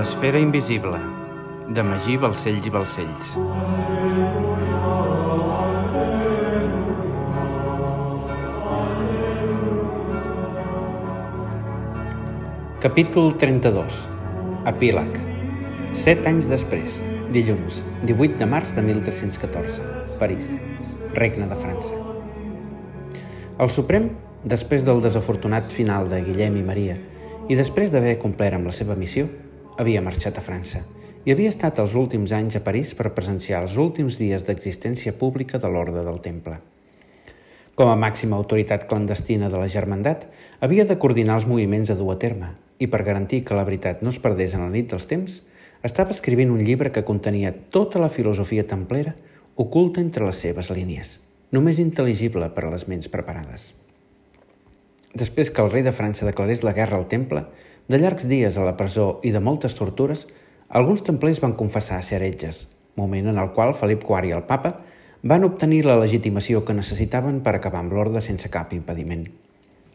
L'esfera invisible, de Magí Balcells i Balcells. Capítol 32. Epíleg. Set anys després, dilluns, 18 de març de 1314, París, Regne de França. El Suprem, després del desafortunat final de Guillem i Maria, i després d'haver complert amb la seva missió, havia marxat a França i havia estat els últims anys a París per presenciar els últims dies d'existència pública de l'Orde del Temple. Com a màxima autoritat clandestina de la germandat, havia de coordinar els moviments a dur a terme i per garantir que la veritat no es perdés en la nit dels temps, estava escrivint un llibre que contenia tota la filosofia templera oculta entre les seves línies, només intel·ligible per a les ments preparades. Després que el rei de França declarés la guerra al temple, de llargs dies a la presó i de moltes tortures, alguns templers van confessar ser heretges, moment en el qual Felip IV i el papa van obtenir la legitimació que necessitaven per acabar amb l'ordre sense cap impediment.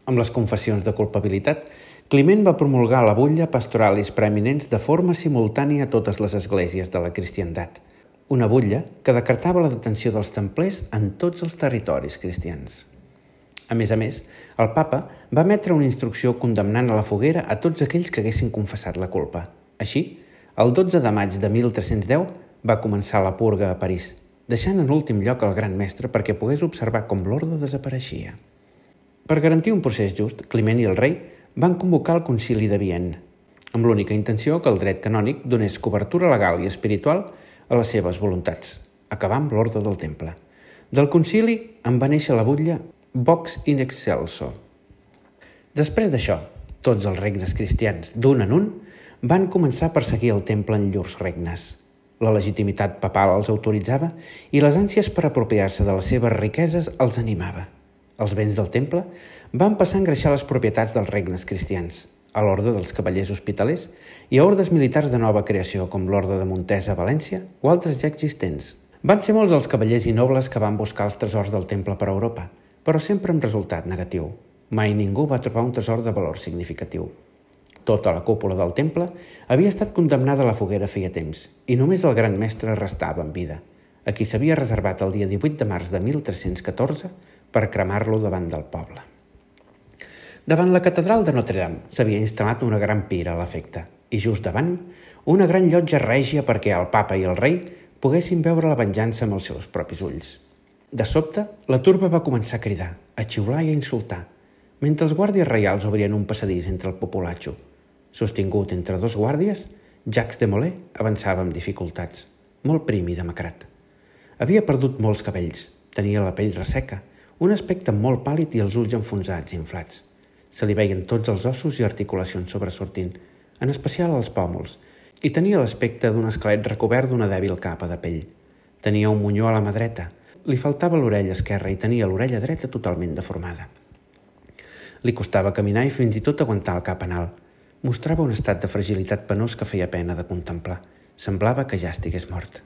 Amb les confessions de culpabilitat, Climent va promulgar la butlla Pastoralis Preeminents de forma simultània a totes les esglésies de la cristiandat, una butlla que decretava la detenció dels templers en tots els territoris cristians. A més a més, el papa va emetre una instrucció condemnant a la foguera a tots aquells que haguessin confessat la culpa. Així, el 12 de maig de 1310 va començar la purga a París, deixant en últim lloc el gran mestre perquè pogués observar com l'ordre desapareixia. Per garantir un procés just, Climent i el rei van convocar el concili de Vienne, amb l'única intenció que el dret canònic donés cobertura legal i espiritual a les seves voluntats, acabar amb l'ordre del temple. Del concili en va néixer la butlla Vox in excelso. Després d'això, tots els regnes cristians, d'un en un, van començar a perseguir el temple en llurs regnes. La legitimitat papal els autoritzava i les ànsies per apropiar-se de les seves riqueses els animava. Els béns del temple van passar a engreixar les propietats dels regnes cristians, a l'ordre dels cavallers hospitalers i a ordes militars de nova creació com l'orde de Montesa a València o altres ja existents. Van ser molts els cavallers i nobles que van buscar els tresors del temple per Europa – però sempre amb resultat negatiu. Mai ningú va trobar un tresor de valor significatiu. Tota la cúpula del temple havia estat condemnada a la foguera feia temps i només el gran mestre restava en vida, a qui s'havia reservat el dia 18 de març de 1314 per cremar-lo davant del poble. Davant la catedral de Notre-Dame s'havia instal·lat una gran pira a l'efecte i just davant una gran llotja règia perquè el papa i el rei poguessin veure la venjança amb els seus propis ulls. De sobte, la turba va començar a cridar, a xiular i a insultar, mentre els guàrdies reials obrien un passadís entre el populatxo. Sostingut entre dos guàrdies, Jacques de Molay avançava amb dificultats, molt prim i demacrat. Havia perdut molts cabells, tenia la pell resseca, un aspecte molt pàl·lid i els ulls enfonsats i inflats. Se li veien tots els ossos i articulacions sobresortint, en especial els pòmuls, i tenia l'aspecte d'un esquelet recobert d'una dèbil capa de pell. Tenia un munyó a la mà dreta, li faltava l'orella esquerra i tenia l'orella dreta totalment deformada. Li costava caminar i fins i tot aguantar el cap en alt. Mostrava un estat de fragilitat penós que feia pena de contemplar. Semblava que ja estigués mort.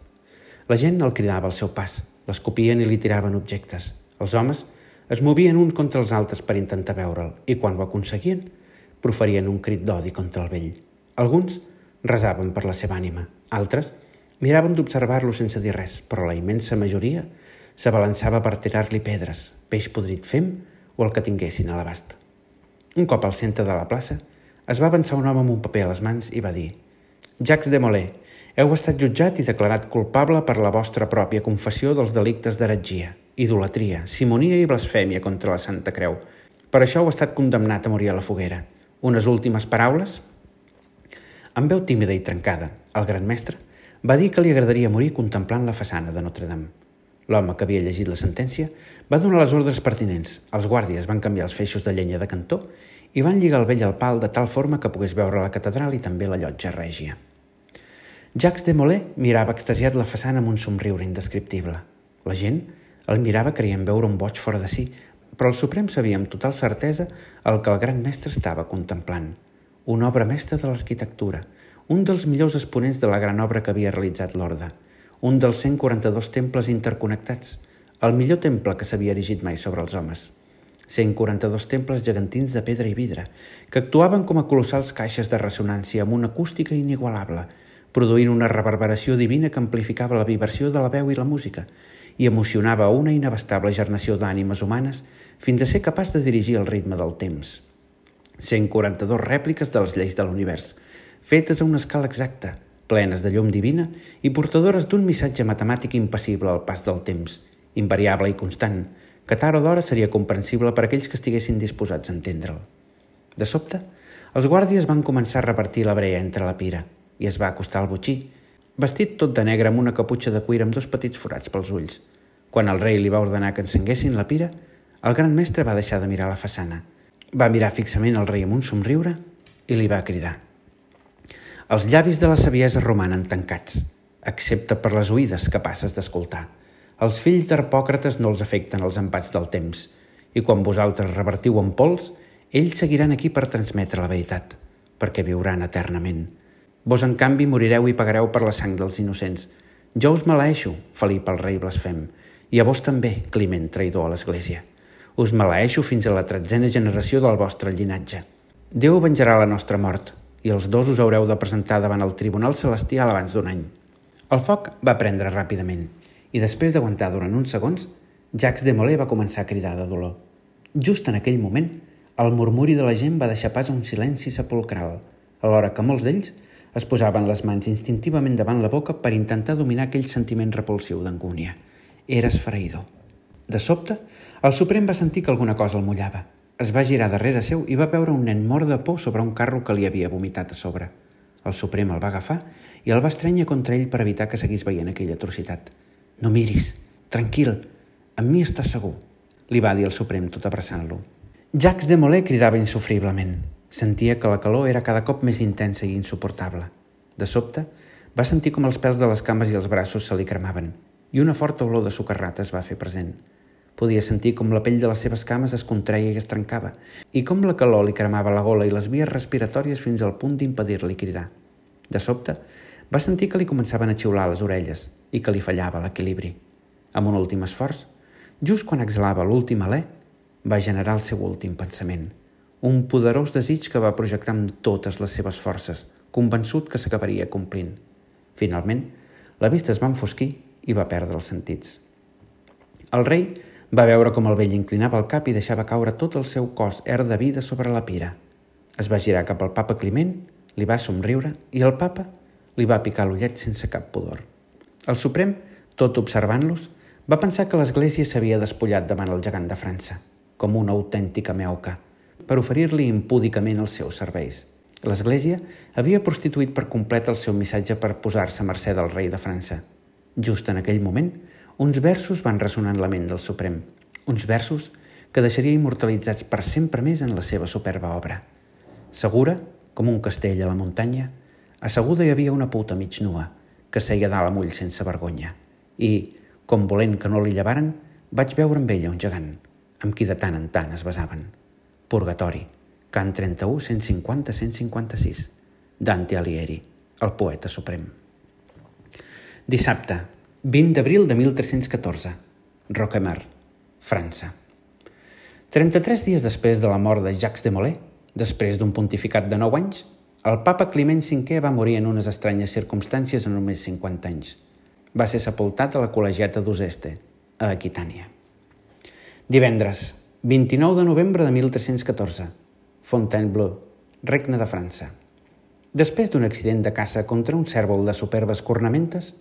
La gent el cridava al seu pas, l'escopien i li tiraven objectes. Els homes es movien uns contra els altres per intentar veure'l i quan ho aconseguien, proferien un crit d'odi contra el vell. Alguns resaven per la seva ànima, altres miraven d'observar-lo sense dir res, però la immensa majoria s'abalançava per tirar-li pedres, peix podrit fem o el que tinguessin a l'abast. Un cop al centre de la plaça, es va avançar un home amb un paper a les mans i va dir «Jacques de Molay, heu estat jutjat i declarat culpable per la vostra pròpia confessió dels delictes d'heretgia, idolatria, simonia i blasfèmia contra la Santa Creu. Per això heu estat condemnat a morir a la foguera. Unes últimes paraules?» Amb veu tímida i trencada, el gran mestre va dir que li agradaria morir contemplant la façana de Notre-Dame. L'home que havia llegit la sentència va donar les ordres pertinents. Els guàrdies van canviar els feixos de llenya de cantó i van lligar el vell al pal de tal forma que pogués veure la catedral i també la llotja règia. Jacques de Molay mirava extasiat la façana amb un somriure indescriptible. La gent el mirava creient veure un boig fora de si, però el Suprem sabia amb total certesa el que el gran mestre estava contemplant. Una obra mestra de l'arquitectura, un dels millors exponents de la gran obra que havia realitzat l'Orde – un dels 142 temples interconnectats, el millor temple que s'havia erigit mai sobre els homes. 142 temples gegantins de pedra i vidre, que actuaven com a colossals caixes de ressonància amb una acústica inigualable, produint una reverberació divina que amplificava la vibració de la veu i la música i emocionava una inabastable gernació d'ànimes humanes fins a ser capaç de dirigir el ritme del temps. 142 rèpliques de les lleis de l'univers, fetes a una escala exacta, plenes de llum divina i portadores d'un missatge matemàtic impassible al pas del temps, invariable i constant, que tard o d'hora seria comprensible per aquells que estiguessin disposats a entendre'l. De sobte, els guàrdies van començar a repartir la brea entre la pira i es va acostar al botxí, vestit tot de negre amb una caputxa de cuir amb dos petits forats pels ulls. Quan el rei li va ordenar que encenguessin la pira, el gran mestre va deixar de mirar la façana. Va mirar fixament el rei amb un somriure i li va cridar. Els llavis de la saviesa romanen tancats, excepte per les oïdes capaces d'escoltar. Els fills d'Arpòcrates no els afecten els empats del temps, i quan vosaltres revertiu en pols, ells seguiran aquí per transmetre la veritat, perquè viuran eternament. Vos, en canvi, morireu i pagareu per la sang dels innocents. Jo us maleeixo, Felip el rei blasfem, i a vos també, Climent, traïdor a l'Església. Us maleeixo fins a la tretzena generació del vostre llinatge. Déu venjarà la nostra mort, i els dos us haureu de presentar davant el Tribunal Celestial abans d'un any. El foc va prendre ràpidament i després d'aguantar durant uns segons, Jacques de Molay va començar a cridar de dolor. Just en aquell moment, el murmuri de la gent va deixar pas a un silenci sepulcral, alhora que molts d'ells es posaven les mans instintivament davant la boca per intentar dominar aquell sentiment repulsiu d'angúnia. Era esfereïdor. De sobte, el Suprem va sentir que alguna cosa el mullava es va girar darrere seu i va veure un nen mort de por sobre un carro que li havia vomitat a sobre. El Suprem el va agafar i el va estrènyer contra ell per evitar que seguís veient aquella atrocitat. No miris, tranquil, amb mi estàs segur, li va dir el Suprem tot abraçant-lo. Jacques de Molay cridava insufriblement. Sentia que la calor era cada cop més intensa i insuportable. De sobte, va sentir com els pèls de les cames i els braços se li cremaven i una forta olor de sucarrat es va fer present. Podia sentir com la pell de les seves cames es contraia i es trencava, i com la calor li cremava la gola i les vies respiratòries fins al punt d'impedir-li cridar. De sobte, va sentir que li començaven a xiular les orelles i que li fallava l'equilibri. Amb un últim esforç, just quan exhalava l'últim alè, va generar el seu últim pensament. Un poderós desig que va projectar amb totes les seves forces, convençut que s'acabaria complint. Finalment, la vista es va enfosquir i va perdre els sentits. El rei va veure com el vell inclinava el cap i deixava caure tot el seu cos er de vida sobre la pira. Es va girar cap al papa Climent, li va somriure i el papa li va picar l'ullet sense cap pudor. El Suprem, tot observant-los, va pensar que l'Església s'havia despullat davant el gegant de França, com una autèntica meuca, per oferir-li impúdicament els seus serveis. L'Església havia prostituït per complet el seu missatge per posar-se a mercè del rei de França. Just en aquell moment, uns versos van ressonar en la ment del Suprem, uns versos que deixaria immortalitzats per sempre més en la seva superba obra. Segura, com un castell a la muntanya, asseguda hi havia una puta mig nua, que seia dalt amb ull sense vergonya. I, com volent que no li llevaren, vaig veure amb ella un gegant, amb qui de tant en tant es besaven. Purgatori, Cant 31, 150, 156. Dante Alighieri, el poeta suprem. Dissabte, 20 d'abril de 1314. Roquemar, França. 33 dies després de la mort de Jacques de Molay, després d'un pontificat de 9 anys, el papa Climent V va morir en unes estranyes circumstàncies en només 50 anys. Va ser sepultat a la col·legiata d'Uzeste, a Aquitània. Divendres, 29 de novembre de 1314. Fontainebleau, Regne de França. Després d'un accident de caça contra un cèrvol de superbes cornamentes,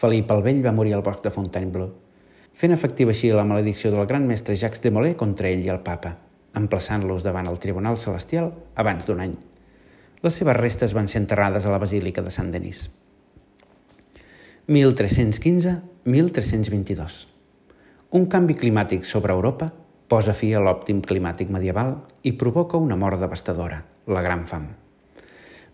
Felip el Vell va morir al bosc de Fontainebleau, fent efectiva així la maledicció del gran mestre Jacques de Molay contra ell i el papa, emplaçant-los davant el Tribunal Celestial abans d'un any. Les seves restes van ser enterrades a la Basílica de Sant Denis. 1315-1322 Un canvi climàtic sobre Europa posa fi a l'òptim climàtic medieval i provoca una mort devastadora, la Gran Fam.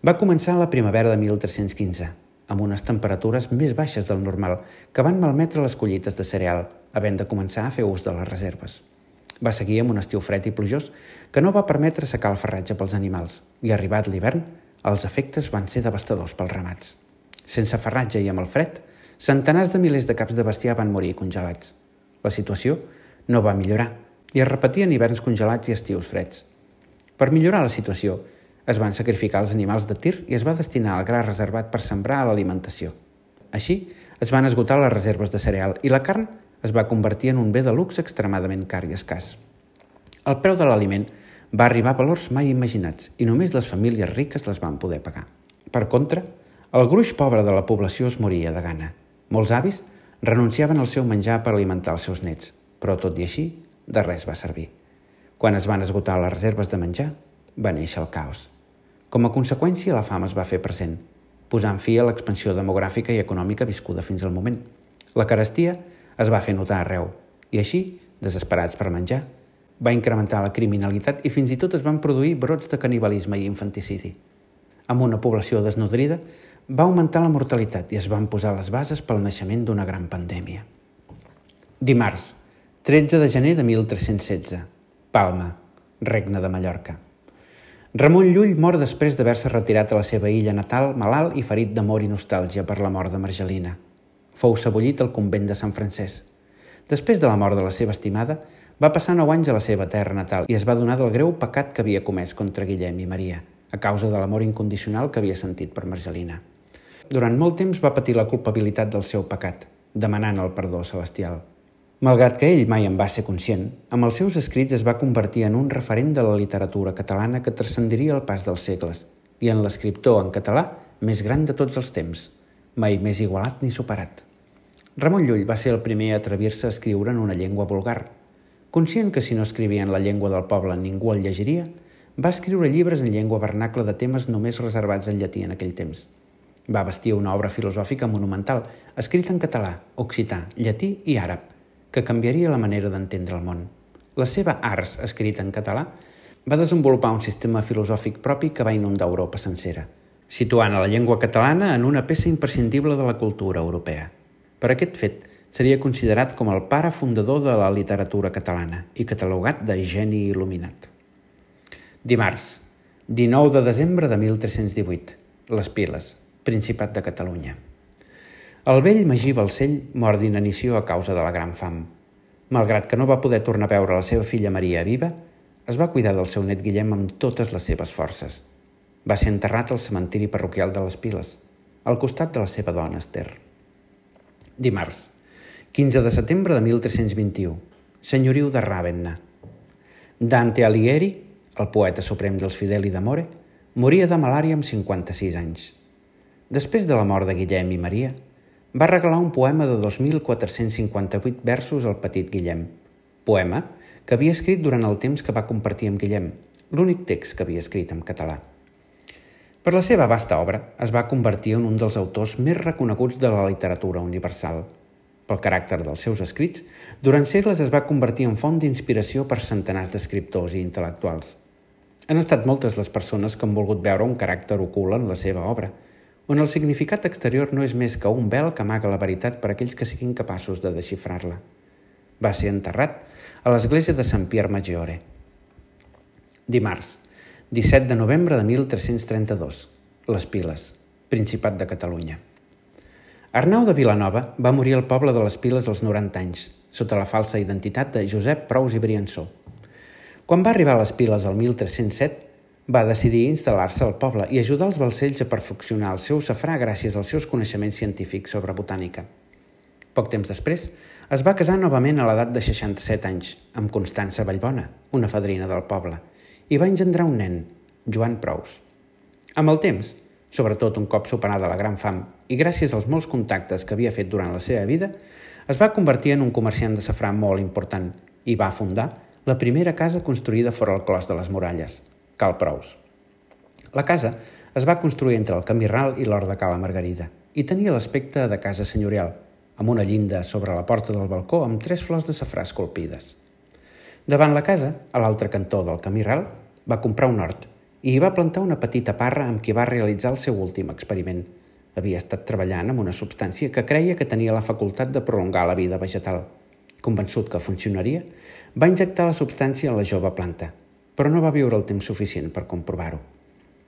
Va començar la primavera de 1315, amb unes temperatures més baixes del normal, que van malmetre les collites de cereal, havent de començar a fer ús de les reserves. Va seguir amb un estiu fred i plujós que no va permetre secar el ferratge pels animals, i arribat l'hivern, els efectes van ser devastadors pels ramats. Sense ferratge i amb el fred, centenars de milers de caps de bestiar van morir congelats. La situació no va millorar i es repetien hiverns congelats i estius freds. Per millorar la situació, es van sacrificar els animals de tir i es va destinar el gra reservat per sembrar a l'alimentació. Així, es van esgotar les reserves de cereal i la carn es va convertir en un bé de luxe extremadament car i escàs. El preu de l'aliment va arribar a valors mai imaginats i només les famílies riques les van poder pagar. Per contra, el gruix pobre de la població es moria de gana. Molts avis renunciaven al seu menjar per alimentar els seus nets, però tot i així, de res va servir. Quan es van esgotar les reserves de menjar, va néixer el caos. Com a conseqüència, la fam es va fer present, posant fi a l'expansió demogràfica i econòmica viscuda fins al moment. La carestia es va fer notar arreu, i així, desesperats per menjar, va incrementar la criminalitat i fins i tot es van produir brots de canibalisme i infanticidi. Amb una població desnodrida, va augmentar la mortalitat i es van posar les bases pel naixement d'una gran pandèmia. Dimarts, 13 de gener de 1316. Palma, regne de Mallorca. Ramon Llull mor després d'haver-se retirat a la seva illa natal, malalt i ferit d'amor i nostàlgia per la mort de Margelina. Fou sebollit al convent de Sant Francesc. Després de la mort de la seva estimada, va passar nou anys a la seva terra natal i es va donar del greu pecat que havia comès contra Guillem i Maria, a causa de l'amor incondicional que havia sentit per Margelina. Durant molt temps va patir la culpabilitat del seu pecat, demanant el perdó celestial. Malgrat que ell mai en va ser conscient, amb els seus escrits es va convertir en un referent de la literatura catalana que transcendiria el pas dels segles i en l'escriptor en català més gran de tots els temps, mai més igualat ni superat. Ramon Llull va ser el primer a atrevir-se a escriure en una llengua vulgar. Conscient que si no escrivia en la llengua del poble ningú el llegiria, va escriure llibres en llengua vernacle de temes només reservats en llatí en aquell temps. Va vestir una obra filosòfica monumental, escrita en català, occità, llatí i àrab, que canviaria la manera d'entendre el món. La seva Ars, escrita en català, va desenvolupar un sistema filosòfic propi que va inundar Europa sencera, situant a la llengua catalana en una peça imprescindible de la cultura europea. Per aquest fet, seria considerat com el pare fundador de la literatura catalana i catalogat de geni il·luminat. Dimarts, 19 de desembre de 1318, Les Piles, Principat de Catalunya. El vell Magí Balcell mor d'inanició a causa de la gran fam. Malgrat que no va poder tornar a veure la seva filla Maria viva, es va cuidar del seu net Guillem amb totes les seves forces. Va ser enterrat al cementiri parroquial de les Piles, al costat de la seva dona Esther. Dimarts, 15 de setembre de 1321, senyoriu de Ravenna. Dante Alighieri, el poeta suprem dels Fideli d'Amore, moria de malària amb 56 anys. Després de la mort de Guillem i Maria, va regalar un poema de 2.458 versos al petit Guillem. Poema que havia escrit durant el temps que va compartir amb Guillem, l'únic text que havia escrit en català. Per la seva vasta obra, es va convertir en un dels autors més reconeguts de la literatura universal. Pel caràcter dels seus escrits, durant segles es va convertir en font d'inspiració per centenars d'escriptors i intel·lectuals. Han estat moltes les persones que han volgut veure un caràcter ocult en la seva obra – on el significat exterior no és més que un vel que amaga la veritat per a aquells que siguin capaços de desxifrar-la. Va ser enterrat a l'església de Sant Pierre Maggiore. Dimarts, 17 de novembre de 1332. Les Piles, Principat de Catalunya. Arnau de Vilanova va morir al poble de les Piles als 90 anys, sota la falsa identitat de Josep Prous i Briançó. Quan va arribar a les Piles el 1307, va decidir instal·lar-se al poble i ajudar els balcells a perfeccionar el seu safrà gràcies als seus coneixements científics sobre botànica. Poc temps després, es va casar novament a l'edat de 67 anys amb Constança Vallbona, una fadrina del poble, i va engendrar un nen, Joan Prous. Amb el temps, sobretot un cop superada la gran fam i gràcies als molts contactes que havia fet durant la seva vida, es va convertir en un comerciant de safrà molt important i va fundar la primera casa construïda fora el clos de les muralles, Cal Prous. La casa es va construir entre el Camí Ral i l'Hort de Cala Margarida i tenia l'aspecte de casa senyorial, amb una llinda sobre la porta del balcó amb tres flors de safrà esculpides. Davant la casa, a l'altre cantó del Camí Ral, va comprar un hort i hi va plantar una petita parra amb qui va realitzar el seu últim experiment. Havia estat treballant amb una substància que creia que tenia la facultat de prolongar la vida vegetal. Convençut que funcionaria, va injectar la substància en la jove planta però no va viure el temps suficient per comprovar-ho.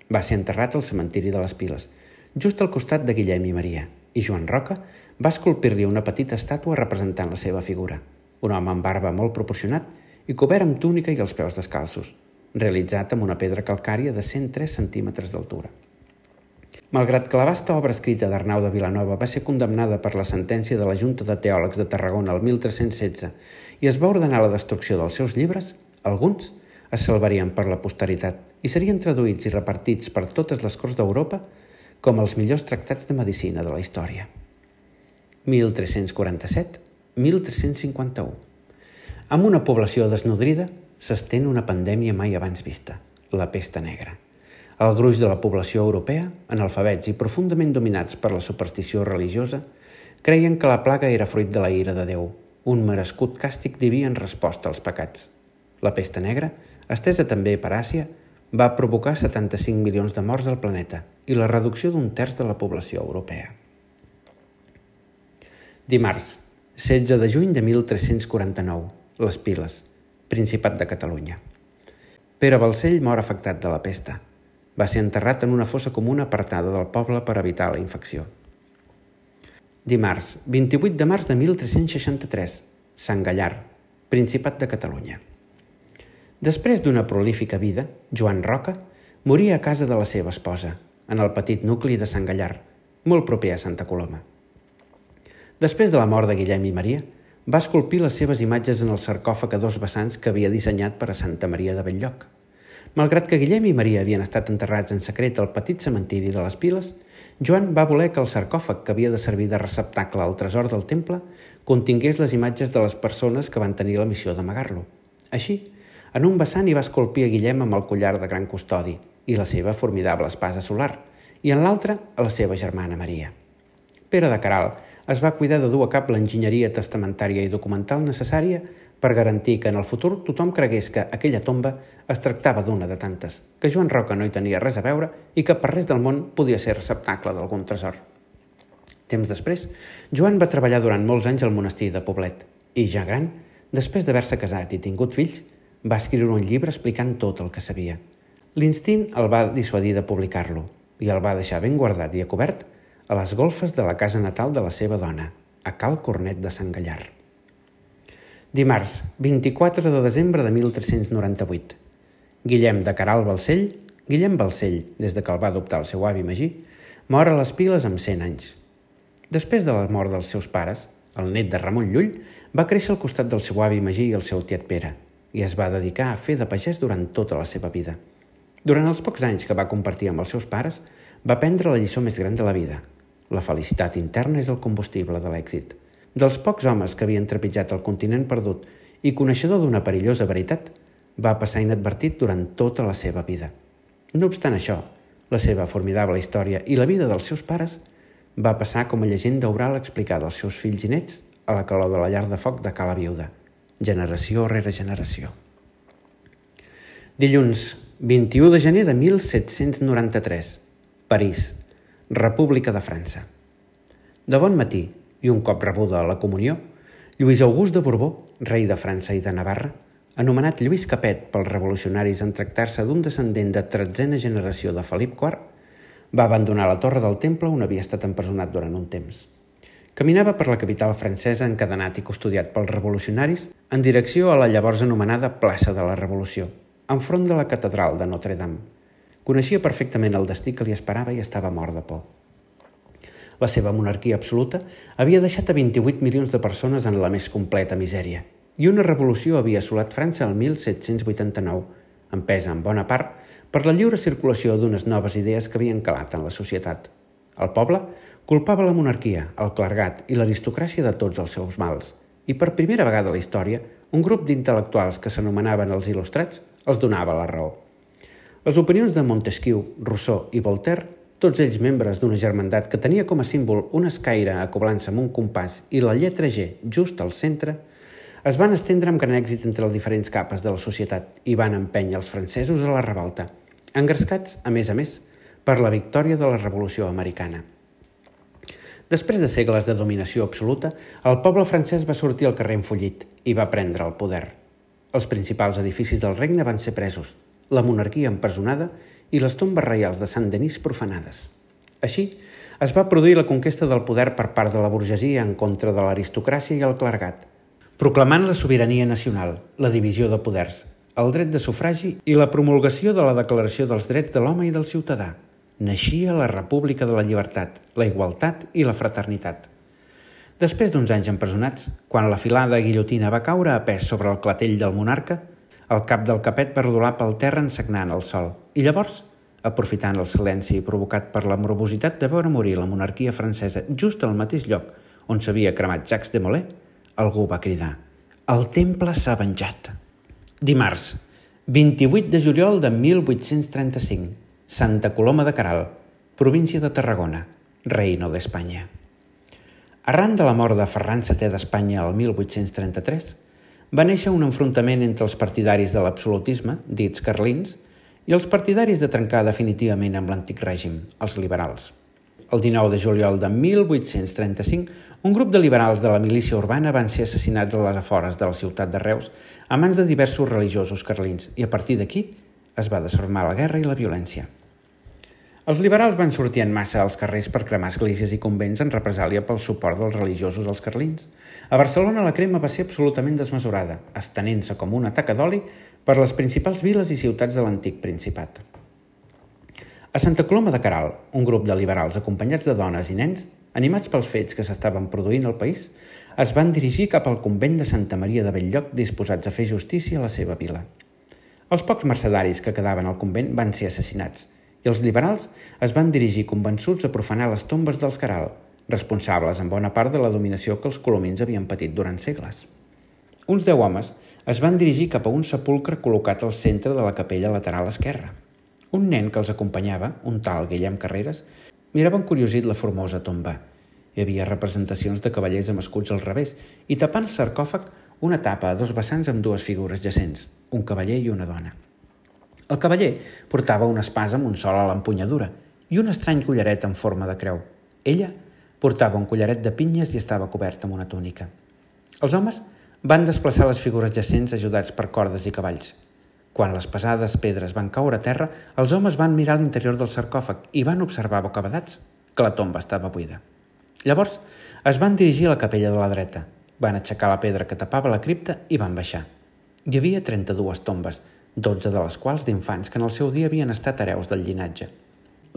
Va ser enterrat al cementiri de les Piles, just al costat de Guillem i Maria, i Joan Roca va esculpir-li una petita estàtua representant la seva figura, un home amb barba molt proporcionat i cobert amb túnica i els peus descalços, realitzat amb una pedra calcària de 103 centímetres d'altura. Malgrat que la vasta obra escrita d'Arnau de Vilanova va ser condemnada per la sentència de la Junta de Teòlegs de Tarragona el 1316 i es va ordenar la destrucció dels seus llibres, alguns es salvarien per la posteritat i serien traduïts i repartits per totes les corts d'Europa com els millors tractats de medicina de la història. 1347-1351. Amb una població desnodrida, s'estén una pandèmia mai abans vista, la pesta negra. El gruix de la població europea, analfabets i profundament dominats per la superstició religiosa, creien que la plaga era fruit de la ira de Déu, un merescut càstig diví en resposta als pecats. La pesta negra, estesa també per Àsia, va provocar 75 milions de morts al planeta i la reducció d'un terç de la població europea. Dimarts, 16 de juny de 1349, Les Piles, Principat de Catalunya. Pere Balcell mor afectat de la pesta. Va ser enterrat en una fossa comuna apartada del poble per evitar la infecció. Dimarts, 28 de març de 1363, Sant Gallar, Principat de Catalunya. Després d'una prolífica vida, Joan Roca moria a casa de la seva esposa, en el petit nucli de Sant Gallar, molt proper a Santa Coloma. Després de la mort de Guillem i Maria, va esculpir les seves imatges en el sarcòfag a dos vessants que havia dissenyat per a Santa Maria de Belllloc. Malgrat que Guillem i Maria havien estat enterrats en secret al petit cementiri de les Piles, Joan va voler que el sarcòfag que havia de servir de receptacle al tresor del temple contingués les imatges de les persones que van tenir la missió d'amagar-lo. Així, en un vessant hi va esculpir a Guillem amb el collar de gran custodi i la seva formidable espasa solar, i en l'altre a la seva germana Maria. Pere de Caral es va cuidar de dur a cap l'enginyeria testamentària i documental necessària per garantir que en el futur tothom cregués que aquella tomba es tractava d'una de tantes, que Joan Roca no hi tenia res a veure i que per res del món podia ser receptacle d'algun tresor. Temps després, Joan va treballar durant molts anys al monestir de Poblet i, ja gran, després d'haver-se casat i tingut fills, va escriure un llibre explicant tot el que sabia. L'instint el va dissuadir de publicar-lo i el va deixar ben guardat i a cobert a les golfes de la casa natal de la seva dona, a Cal Cornet de Sant Gallar. Dimarts, 24 de desembre de 1398. Guillem de Caral Balcell, Guillem Balcell, des de que el va adoptar el seu avi Magí, mor a les piles amb 100 anys. Després de la mort dels seus pares, el net de Ramon Llull va créixer al costat del seu avi Magí i el seu tiet Pere, i es va dedicar a fer de pagès durant tota la seva vida. Durant els pocs anys que va compartir amb els seus pares, va prendre la lliçó més gran de la vida. La felicitat interna és el combustible de l'èxit. Dels pocs homes que havien trepitjat el continent perdut i coneixedor d'una perillosa veritat, va passar inadvertit durant tota la seva vida. No obstant això, la seva formidable història i la vida dels seus pares va passar com a llegenda oral explicada als seus fills i nets a la calor de la llar de foc de Cala Viuda – generació rere generació. Dilluns, 21 de gener de 1793, París, República de França. De bon matí, i un cop rebuda la comunió, Lluís August de Borbó, rei de França i de Navarra, anomenat Lluís Capet pels revolucionaris en tractar-se d'un descendent de tretzena generació de Felip IV, va abandonar la torre del temple on havia estat empresonat durant un temps. Caminava per la capital francesa encadenat i custodiat pels revolucionaris en direcció a la llavors anomenada plaça de la Revolució, enfront de la catedral de Notre-Dame. Coneixia perfectament el destí que li esperava i estava mort de por. La seva monarquia absoluta havia deixat a 28 milions de persones en la més completa misèria i una revolució havia assolat França el 1789, empesa en bona part per la lliure circulació d'unes noves idees que havien calat en la societat. El poble culpava la monarquia, el clergat i l'aristocràcia de tots els seus mals, i per primera vegada a la història, un grup d'intel·lectuals que s'anomenaven els il·lustrats els donava la raó. Les opinions de Montesquieu, Rousseau i Voltaire, tots ells membres d'una germandat que tenia com a símbol una escaire acoblant-se amb un compàs i la lletra G just al centre, es van estendre amb gran èxit entre les diferents capes de la societat i van empènyer els francesos a la revolta, engrescats, a més a més, per la victòria de la Revolució Americana. Després de segles de dominació absoluta, el poble francès va sortir al carrer enfollit i va prendre el poder. Els principals edificis del regne van ser presos, la monarquia empresonada i les tombes reials de Sant-Denis profanades. Així, es va produir la conquesta del poder per part de la burgesia en contra de l'aristocràcia i el clergat. proclamant la sobirania nacional, la divisió de poders, el dret de sufragi i la promulgació de la Declaració dels Drets de l'Home i del Ciutadà. Naixia la República de la Llibertat, la Igualtat i la Fraternitat. Després d'uns anys empresonats, quan la filada guillotina va caure a pes sobre el clatell del monarca, el cap del capet va rodolar pel terra ensagnant el sol. I llavors, aprofitant el silenci provocat per la morbositat de veure morir la monarquia francesa just al mateix lloc on s'havia cremat Jacques de Molay, algú va cridar «El temple s'ha venjat». Dimarts, 28 de juliol de 1835, Santa Coloma de Caral, província de Tarragona, Reino d'Espanya. Arran de la mort de Ferran VII d'Espanya el 1833, va néixer un enfrontament entre els partidaris de l'absolutisme, dits carlins, i els partidaris de trencar definitivament amb l'antic règim, els liberals. El 19 de juliol de 1835, un grup de liberals de la milícia urbana van ser assassinats a les afores de la ciutat de Reus a mans de diversos religiosos carlins i a partir d'aquí es va desfermar la guerra i la violència. Els liberals van sortir en massa als carrers per cremar esglésies i convents en represàlia pel suport dels religiosos als carlins. A Barcelona la crema va ser absolutament desmesurada, estenent-se com una taca d'oli per les principals viles i ciutats de l'antic Principat. A Santa Coloma de Caral, un grup de liberals acompanyats de dones i nens, animats pels fets que s'estaven produint al país, es van dirigir cap al convent de Santa Maria de Belllloc disposats a fer justícia a la seva vila. Els pocs mercedaris que quedaven al convent van ser assassinats i els liberals es van dirigir convençuts a profanar les tombes dels Caral, responsables en bona part de la dominació que els colomins havien patit durant segles. Uns deu homes es van dirigir cap a un sepulcre col·locat al centre de la capella lateral esquerra. Un nen que els acompanyava, un tal Guillem Carreras, mirava encuriosit la formosa tomba. Hi havia representacions de cavallers amb escuts al revés i tapant el sarcòfag una tapa a dos vessants amb dues figures jacents, un cavaller i una dona. El cavaller portava una espasa amb un sol a l'empunyadura i un estrany collaret en forma de creu. Ella portava un collaret de pinyes i estava coberta amb una túnica. Els homes van desplaçar les figures jacents ajudats per cordes i cavalls. Quan les pesades pedres van caure a terra, els homes van mirar l'interior del sarcòfag i van observar bocabadats que la tomba estava buida. Llavors es van dirigir a la capella de la dreta, van aixecar la pedra que tapava la cripta i van baixar. Hi havia 32 tombes, 12 de les quals d'infants que en el seu dia havien estat hereus del llinatge.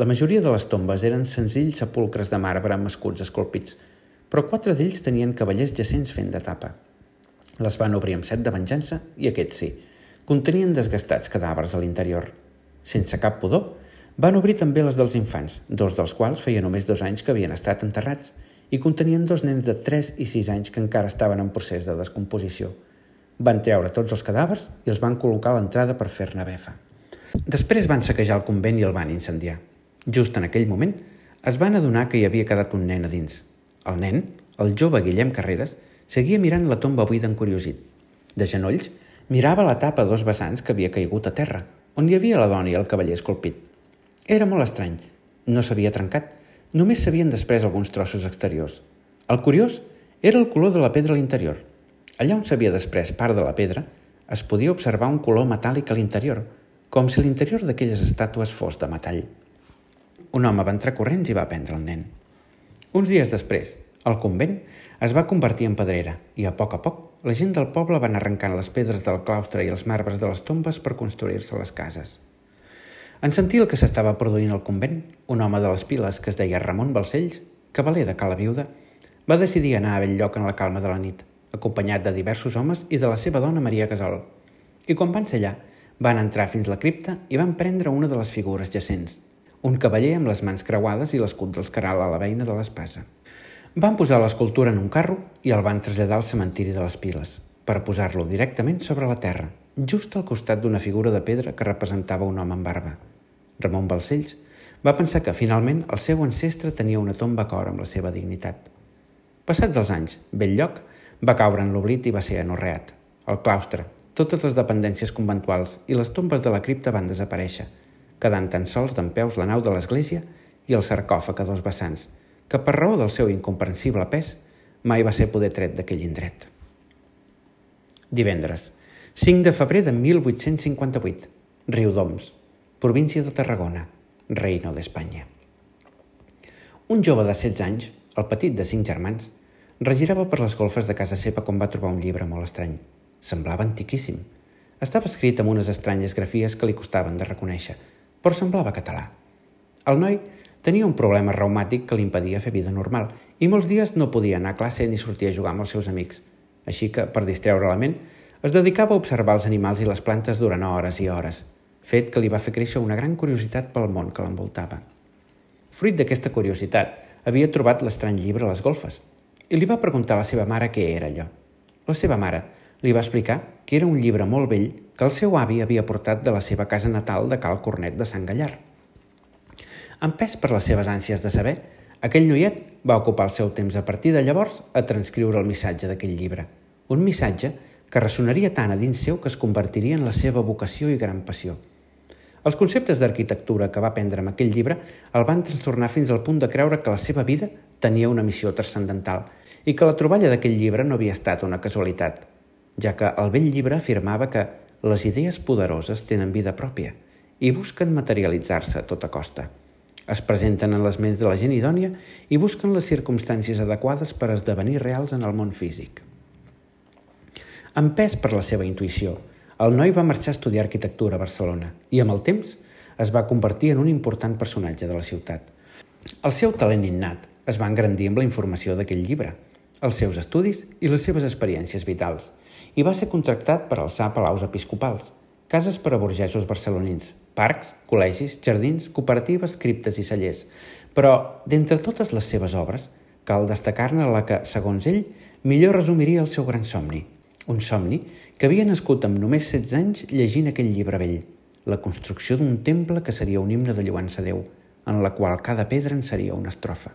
La majoria de les tombes eren senzills sepulcres de marbre amb escuts esculpits, però quatre d'ells tenien cavallers jacents fent de tapa. Les van obrir amb set de venjança i aquests sí, contenien desgastats cadàvers a l'interior. Sense cap pudor, van obrir també les dels infants, dos dels quals feia només dos anys que havien estat enterrats, i contenien dos nens de 3 i 6 anys que encara estaven en procés de descomposició. Van treure tots els cadàvers i els van col·locar a l'entrada per fer-ne befa. Després van saquejar el convent i el van incendiar. Just en aquell moment, es van adonar que hi havia quedat un nen a dins. El nen, el jove Guillem Carreras, seguia mirant la tomba buida encuriosit. De genolls, mirava la tapa a dos vessants que havia caigut a terra, on hi havia la dona i el cavaller esculpit. Era molt estrany. No s'havia trencat. Només s'havien després alguns trossos exteriors. El curiós era el color de la pedra a l'interior – Allà on s'havia després part de la pedra, es podia observar un color metàl·lic a l'interior, com si l'interior d'aquelles estàtues fos de metall. Un home va entrar corrents i va prendre el nen. Uns dies després, el convent es va convertir en pedrera i a poc a poc la gent del poble van arrencant les pedres del claustre i els marbres de les tombes per construir-se les cases. En sentir el que s'estava produint al convent, un home de les piles que es deia Ramon Balcells, cavaler de Cala Viuda, va decidir anar a lloc en la calma de la nit acompanyat de diversos homes i de la seva dona Maria Gasol. I quan van ser allà, van entrar fins la cripta i van prendre una de les figures jacents, un cavaller amb les mans creuades i l'escut dels Caral a la veïna de l'espasa. Van posar l'escultura en un carro i el van traslladar al cementiri de les Piles, per posar-lo directament sobre la terra, just al costat d'una figura de pedra que representava un home amb barba. Ramon Balcells va pensar que finalment el seu ancestre tenia una tomba cor amb la seva dignitat. Passats els anys, Belllloc va caure en l'oblit i va ser anorreat. El claustre, totes les dependències conventuals i les tombes de la cripta van desaparèixer, quedant tan sols d'en peus la nau de l'església i el sarcòfag a dos vessants, que per raó del seu incomprensible pes mai va ser poder tret d'aquell indret. Divendres, 5 de febrer de 1858, Riudoms, província de Tarragona, Reino d'Espanya. Un jove de 16 anys, el petit de cinc germans, regirava per les golfes de casa seva com va trobar un llibre molt estrany. Semblava antiquíssim. Estava escrit amb unes estranyes grafies que li costaven de reconèixer, però semblava català. El noi tenia un problema reumàtic que li impedia fer vida normal i molts dies no podia anar a classe ni sortir a jugar amb els seus amics. Així que, per distreure la ment, es dedicava a observar els animals i les plantes durant hores i hores, fet que li va fer créixer una gran curiositat pel món que l'envoltava. Fruit d'aquesta curiositat, havia trobat l'estrany llibre a les golfes i li va preguntar a la seva mare què era allò. La seva mare li va explicar que era un llibre molt vell que el seu avi havia portat de la seva casa natal de Cal Cornet de Sant Gallar. Empès per les seves ànsies de saber, aquell noiet va ocupar el seu temps a partir de llavors a transcriure el missatge d'aquell llibre. Un missatge que ressonaria tant a dins seu que es convertiria en la seva vocació i gran passió. Els conceptes d'arquitectura que va aprendre amb aquell llibre el van trastornar fins al punt de creure que la seva vida tenia una missió transcendental i que la troballa d'aquell llibre no havia estat una casualitat, ja que el vell llibre afirmava que les idees poderoses tenen vida pròpia i busquen materialitzar-se a tota costa. Es presenten en les ments de la gent idònia i busquen les circumstàncies adequades per esdevenir reals en el món físic. Empès per la seva intuïció, el noi va marxar a estudiar arquitectura a Barcelona i, amb el temps, es va convertir en un important personatge de la ciutat. El seu talent innat es va engrandir amb la informació d'aquell llibre, els seus estudis i les seves experiències vitals, i va ser contractat per alçar palaus episcopals, cases per a burgesos barcelonins, parcs, col·legis, jardins, cooperatives, criptes i cellers. Però, d'entre totes les seves obres, cal destacar-ne la que, segons ell, millor resumiria el seu gran somni, un somni que havia nascut amb només 16 anys llegint aquell llibre vell, la construcció d'un temple que seria un himne de lluança a Déu, en la qual cada pedra en seria una estrofa.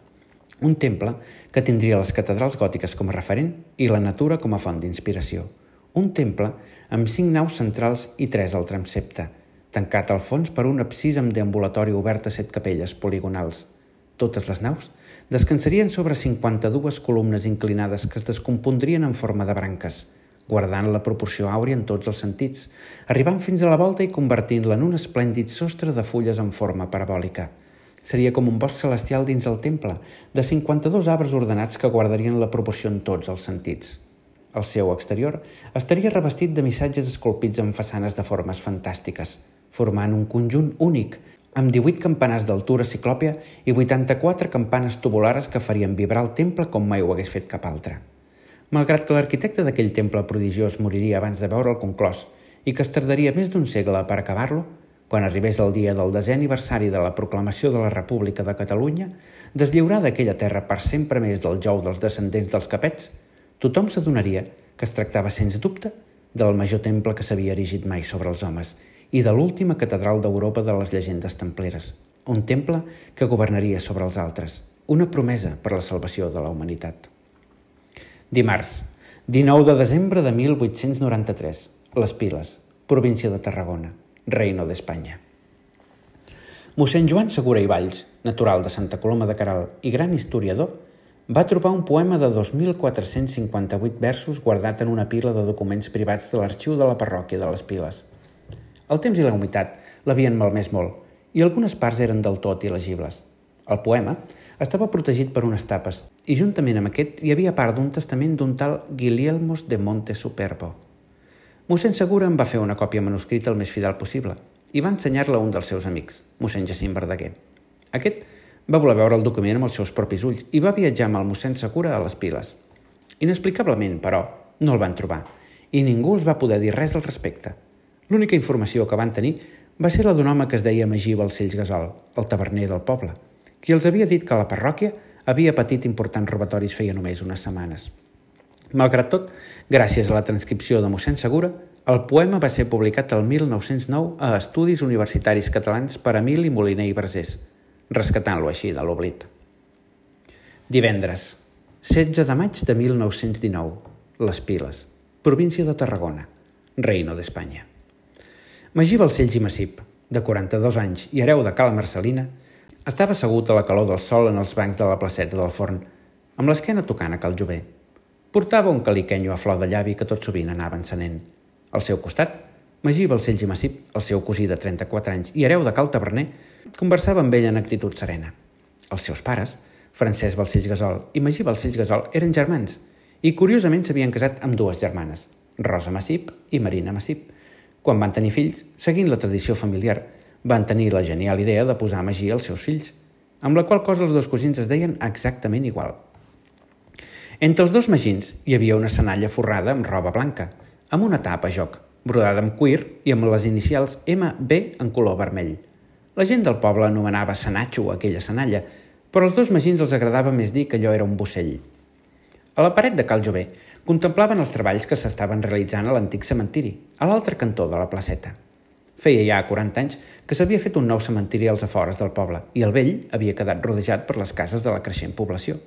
Un temple que tindria les catedrals gòtiques com a referent i la natura com a font d'inspiració. Un temple amb cinc naus centrals i tres al transepte, tancat al fons per un absis amb deambulatori obert a set capelles poligonals. Totes les naus descansarien sobre 52 columnes inclinades que es descompondrien en forma de branques – guardant la proporció àurea en tots els sentits, arribant fins a la volta i convertint-la en un esplèndid sostre de fulles en forma parabòlica. Seria com un bosc celestial dins el temple, de 52 arbres ordenats que guardarien la proporció en tots els sentits. El seu exterior estaria revestit de missatges esculpits en façanes de formes fantàstiques, formant un conjunt únic, amb 18 campanars d'altura ciclòpia i 84 campanes tubulares que farien vibrar el temple com mai ho hagués fet cap altre. Malgrat que l'arquitecte d'aquell temple prodigiós moriria abans de veure el conclòs i que es tardaria més d'un segle per acabar-lo, quan arribés el dia del desè aniversari de la proclamació de la República de Catalunya, deslliurada aquella terra per sempre més del jou dels descendents dels capets, tothom s'adonaria que es tractava, sens dubte, del major temple que s'havia erigit mai sobre els homes i de l'última catedral d'Europa de les llegendes templeres, un temple que governaria sobre els altres, una promesa per la salvació de la humanitat. Dimarts, 19 de desembre de 1893, Les Piles, província de Tarragona, Reino d'Espanya. Mossèn Joan Segura i Valls, natural de Santa Coloma de Caral i gran historiador, va trobar un poema de 2.458 versos guardat en una pila de documents privats de l'arxiu de la parròquia de les Piles. El temps i la humitat l'havien malmès molt i algunes parts eren del tot il·legibles. El poema estava protegit per unes tapes i juntament amb aquest hi havia part d'un testament d'un tal Guilielmos de Monte Superbo. Mossèn Segura en va fer una còpia manuscrita el més fidel possible i va ensenyar-la a un dels seus amics, mossèn Jacint Verdaguer. Aquest va voler veure el document amb els seus propis ulls i va viatjar amb el mossèn Segura a les piles. Inexplicablement, però, no el van trobar i ningú els va poder dir res al respecte. L'única informació que van tenir va ser la d'un home que es deia Magí Balcells Gasol, el taverner del poble, qui els havia dit que la parròquia havia patit importants robatoris feia només unes setmanes. Malgrat tot, gràcies a la transcripció de mossèn Segura, el poema va ser publicat el 1909 a Estudis Universitaris Catalans per Emili Moliner i Versés, rescatant-lo així de l'oblit. Divendres, 16 de maig de 1919, Les Piles, província de Tarragona, Reino d'Espanya. Magí Balcells i Massip, de 42 anys i hereu de Cala Marcelina, estava assegut a la calor del sol en els bancs de la placeta del forn, amb l'esquena tocant a Cal Jové. Portava un caliquenyo a flor de llavi que tot sovint anava encenent. Al seu costat, Magí Balcells i Massip, el seu cosí de 34 anys i hereu de Cal Taverner, conversava amb ell en actitud serena. Els seus pares, Francesc Balcells Gasol i Magí Balcells Gasol eren germans i curiosament s'havien casat amb dues germanes, Rosa Massip i Marina Massip. Quan van tenir fills, seguint la tradició familiar, van tenir la genial idea de posar Magí als seus fills, amb la qual cosa els dos cosins es deien exactament igual. Entre els dos magins hi havia una senalla forrada amb roba blanca, amb una tapa a joc, brodada amb cuir i amb les inicials MB en color vermell. La gent del poble anomenava Sanatxo aquella senalla, però als dos magins els agradava més dir que allò era un bocell. A la paret de Cal Jové contemplaven els treballs que s'estaven realitzant a l'antic cementiri, a l'altre cantó de la placeta. Feia ja 40 anys que s'havia fet un nou cementiri als afores del poble i el vell havia quedat rodejat per les cases de la creixent població.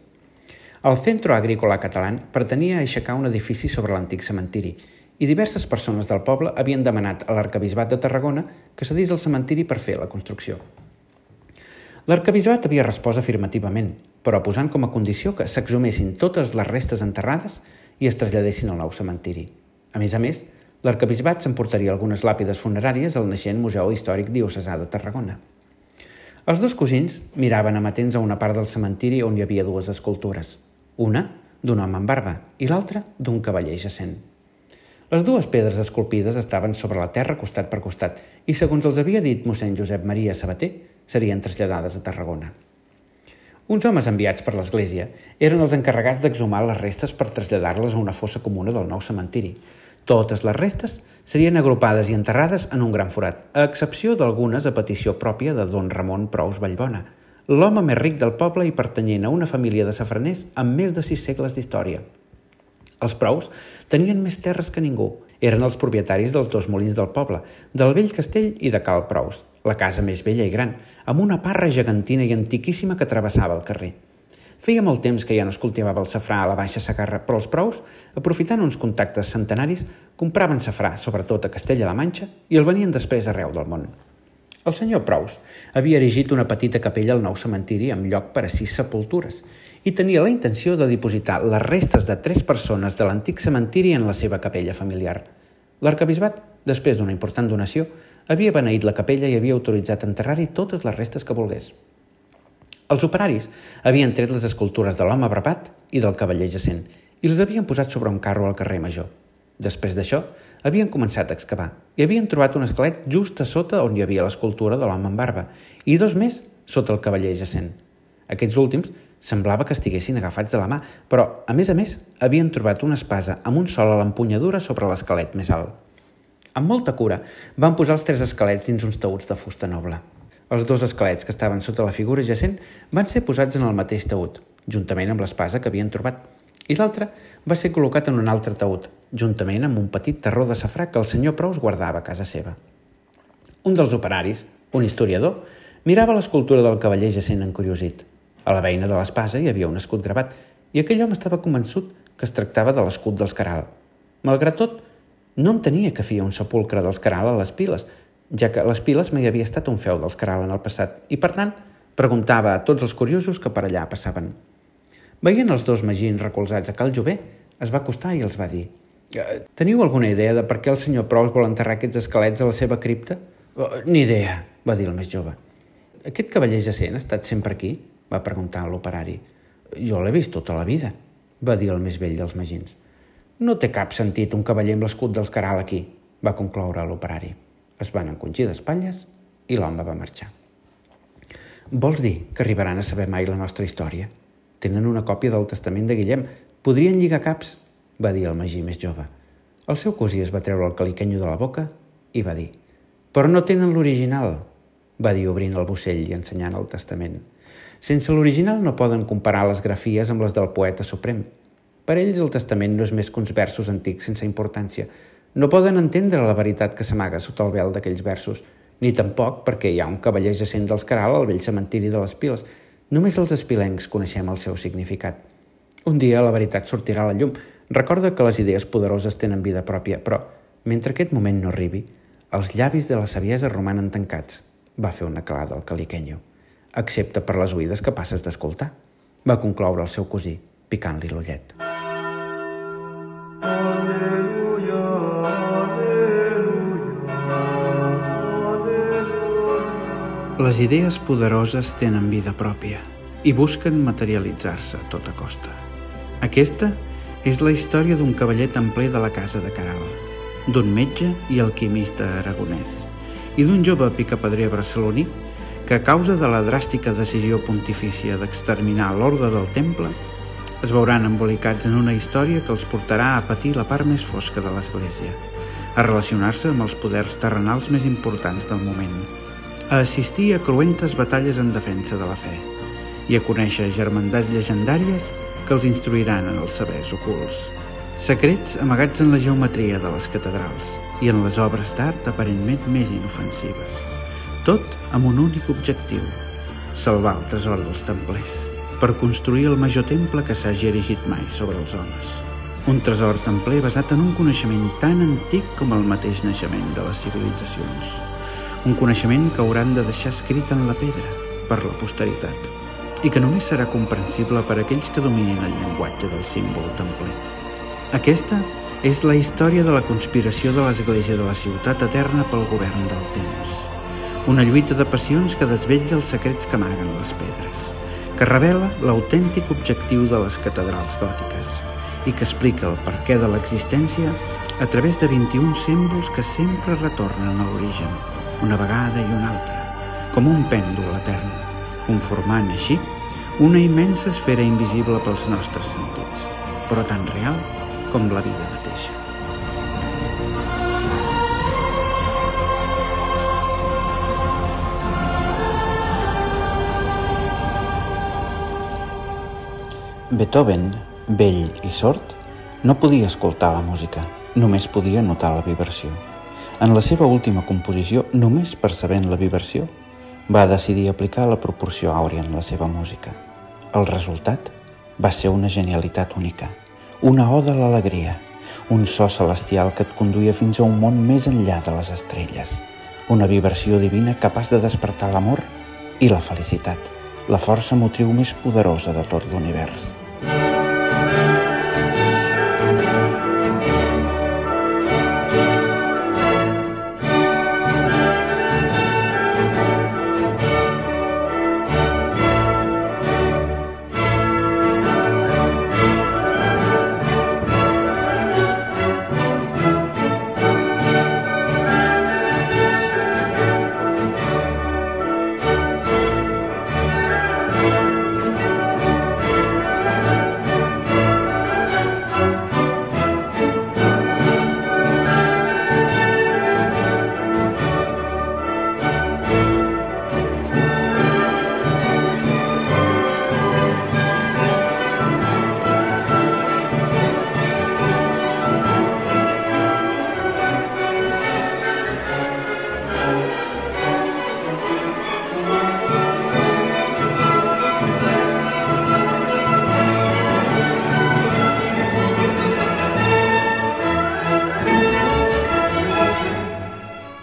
El Centro Agrícola Català pretenia aixecar un edifici sobre l'antic cementiri i diverses persones del poble havien demanat a l'arcabisbat de Tarragona que cedís el cementiri per fer la construcció. L'arcabisbat havia respost afirmativament, però posant com a condició que s'exhumessin totes les restes enterrades i es traslladessin al nou cementiri. A més a més, l'arcabisbat s'emportaria algunes làpides funeràries al naixent Museu Històric Diocesà de Tarragona. Els dos cosins miraven amatents a una part del cementiri on hi havia dues escultures, una d'un home amb barba i l'altra d'un cavaller jacent. Les dues pedres esculpides estaven sobre la terra costat per costat i, segons els havia dit mossèn Josep Maria Sabater, serien traslladades a Tarragona. Uns homes enviats per l'Església eren els encarregats d'exhumar les restes per traslladar-les a una fossa comuna del nou cementiri. Totes les restes serien agrupades i enterrades en un gran forat, a excepció d'algunes a petició pròpia de don Ramon Prous Vallbona, l'home més ric del poble i pertanyent a una família de safraners amb més de sis segles d'història. Els Prous tenien més terres que ningú. Eren els propietaris dels dos molins del poble, del vell castell i de Cal Prous, la casa més vella i gran, amb una parra gegantina i antiquíssima que travessava el carrer. Feia molt temps que ja no es cultivava el safrà a la Baixa Sagarra, però els prous, aprofitant uns contactes centenaris, compraven safrà, sobretot a Castella-la Manxa, i el venien després arreu del món. El senyor Prous havia erigit una petita capella al nou cementiri amb lloc per a sis sepultures i tenia la intenció de dipositar les restes de tres persones de l'antic cementiri en la seva capella familiar. L'arcabisbat, després d'una important donació, havia beneït la capella i havia autoritzat enterrar-hi totes les restes que volgués. Els operaris havien tret les escultures de l'home brapat i del cavaller jacent i les havien posat sobre un carro al carrer Major. Després d'això, havien començat a excavar i havien trobat un esquelet just a sota on hi havia l'escultura de l'home amb barba i dos més sota el cavaller jacent. Aquests últims semblava que estiguessin agafats de la mà, però, a més a més, havien trobat una espasa amb un sol a l'empunyadura sobre l'esquelet més alt. Amb molta cura, van posar els tres esquelets dins uns taüts de fusta noble. Els dos esquelets que estaven sota la figura jacent van ser posats en el mateix taüt, juntament amb l'espasa que havien trobat, i l'altre va ser col·locat en un altre taüt, juntament amb un petit terró de safrà que el senyor Prous guardava a casa seva. Un dels operaris, un historiador, mirava l'escultura del cavaller jacent encuriosit. A la veïna de l'espasa hi havia un escut gravat i aquell home estava convençut que es tractava de l'escut dels Caral. Malgrat tot, no tenia que feia un sepulcre dels Caral a les piles, ja que les piles mai havia estat un feu dels Caral en el passat i, per tant, preguntava a tots els curiosos que per allà passaven. Veient els dos magins recolzats a Cal Jové, es va acostar i els va dir «Eh, «Teniu alguna idea de per què el senyor Prous vol enterrar aquests esquelets a la seva cripta?» oh, «Ni idea», va dir el més jove. «Aquest cavaller jacent ha estat sempre aquí?» va preguntar l'operari. «Jo l'he vist tota la vida», va dir el més vell dels magins. No té cap sentit un cavaller amb l'escut dels Caral aquí, va concloure l'operari. Es van encongir d'espatlles i l'home va marxar. Vols dir que arribaran a saber mai la nostra història? Tenen una còpia del testament de Guillem. Podrien lligar caps, va dir el magí més jove. El seu cosí es va treure el caliquenyo de la boca i va dir «Però no tenen l'original», va dir obrint el bocell i ensenyant el testament. Sense l'original no poden comparar les grafies amb les del poeta suprem. Per ells el testament no és més que uns versos antics sense importància. No poden entendre la veritat que s'amaga sota el vel d'aquells versos, ni tampoc perquè hi ha un cavaller jacent dels Caral al vell cementiri de les Piles. Només els espilencs coneixem el seu significat. Un dia la veritat sortirà a la llum. Recorda que les idees poderoses tenen vida pròpia, però, mentre aquest moment no arribi, els llavis de la saviesa romanen tancats, va fer una calada al caliquenyo. Excepte per les oïdes que passes d'escoltar, va concloure el seu cosí, picant-li l'ullet. Les idees poderoses tenen vida pròpia. i busquen materialitzar-se a tota costa. Aquesta és la història d'un cavaller templer de la casa de Caral, d'un metge i alquimista aragonès, i d'un jove picapedrer barceloní que a causa de la dràstica decisió pontifícia d'exterminar l'ordre del temple es veuran embolicats en una història que els portarà a patir la part més fosca de l'Església, a relacionar-se amb els poders terrenals més importants del moment, a assistir a cruentes batalles en defensa de la fe i a conèixer germandats llegendàries que els instruiran en els sabers ocults. Secrets amagats en la geometria de les catedrals i en les obres d'art aparentment més inofensives. Tot amb un únic objectiu, salvar el tresor dels templers per construir el major temple que s'hagi erigit mai sobre els homes. Un tresor templer basat en un coneixement tan antic com el mateix naixement de les civilitzacions. Un coneixement que hauran de deixar escrit en la pedra per la posteritat i que només serà comprensible per aquells que dominin el llenguatge del símbol templer. Aquesta és la història de la conspiració de l'Església de la Ciutat Eterna pel govern del temps. Una lluita de passions que desvetlla els secrets que amaguen les pedres que revela l'autèntic objectiu de les catedrals gòtiques i que explica el perquè de l'existència a través de 21 símbols que sempre retornen a l'origen, una vegada i una altra, com un pèndol etern, conformant així una immensa esfera invisible pels nostres sentits, però tan real com la vida mateixa. Beethoven, vell i sord, no podia escoltar la música, només podia notar la vibració. En la seva última composició, només percebent la vibració, va decidir aplicar la proporció àurea en la seva música. El resultat va ser una genialitat única, una oda a l'alegria, un so celestial que et conduïa fins a un món més enllà de les estrelles, una vibració divina capaç de despertar l'amor i la felicitat, la força motriu més poderosa de tot l'univers.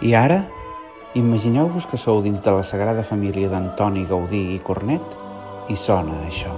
I ara, imagineu-vos que sou dins de la Sagrada Família d'Antoni Gaudí i Cornet i sona això.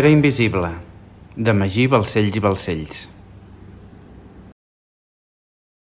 L'esfera invisible, de Magí Balcells i Balcells.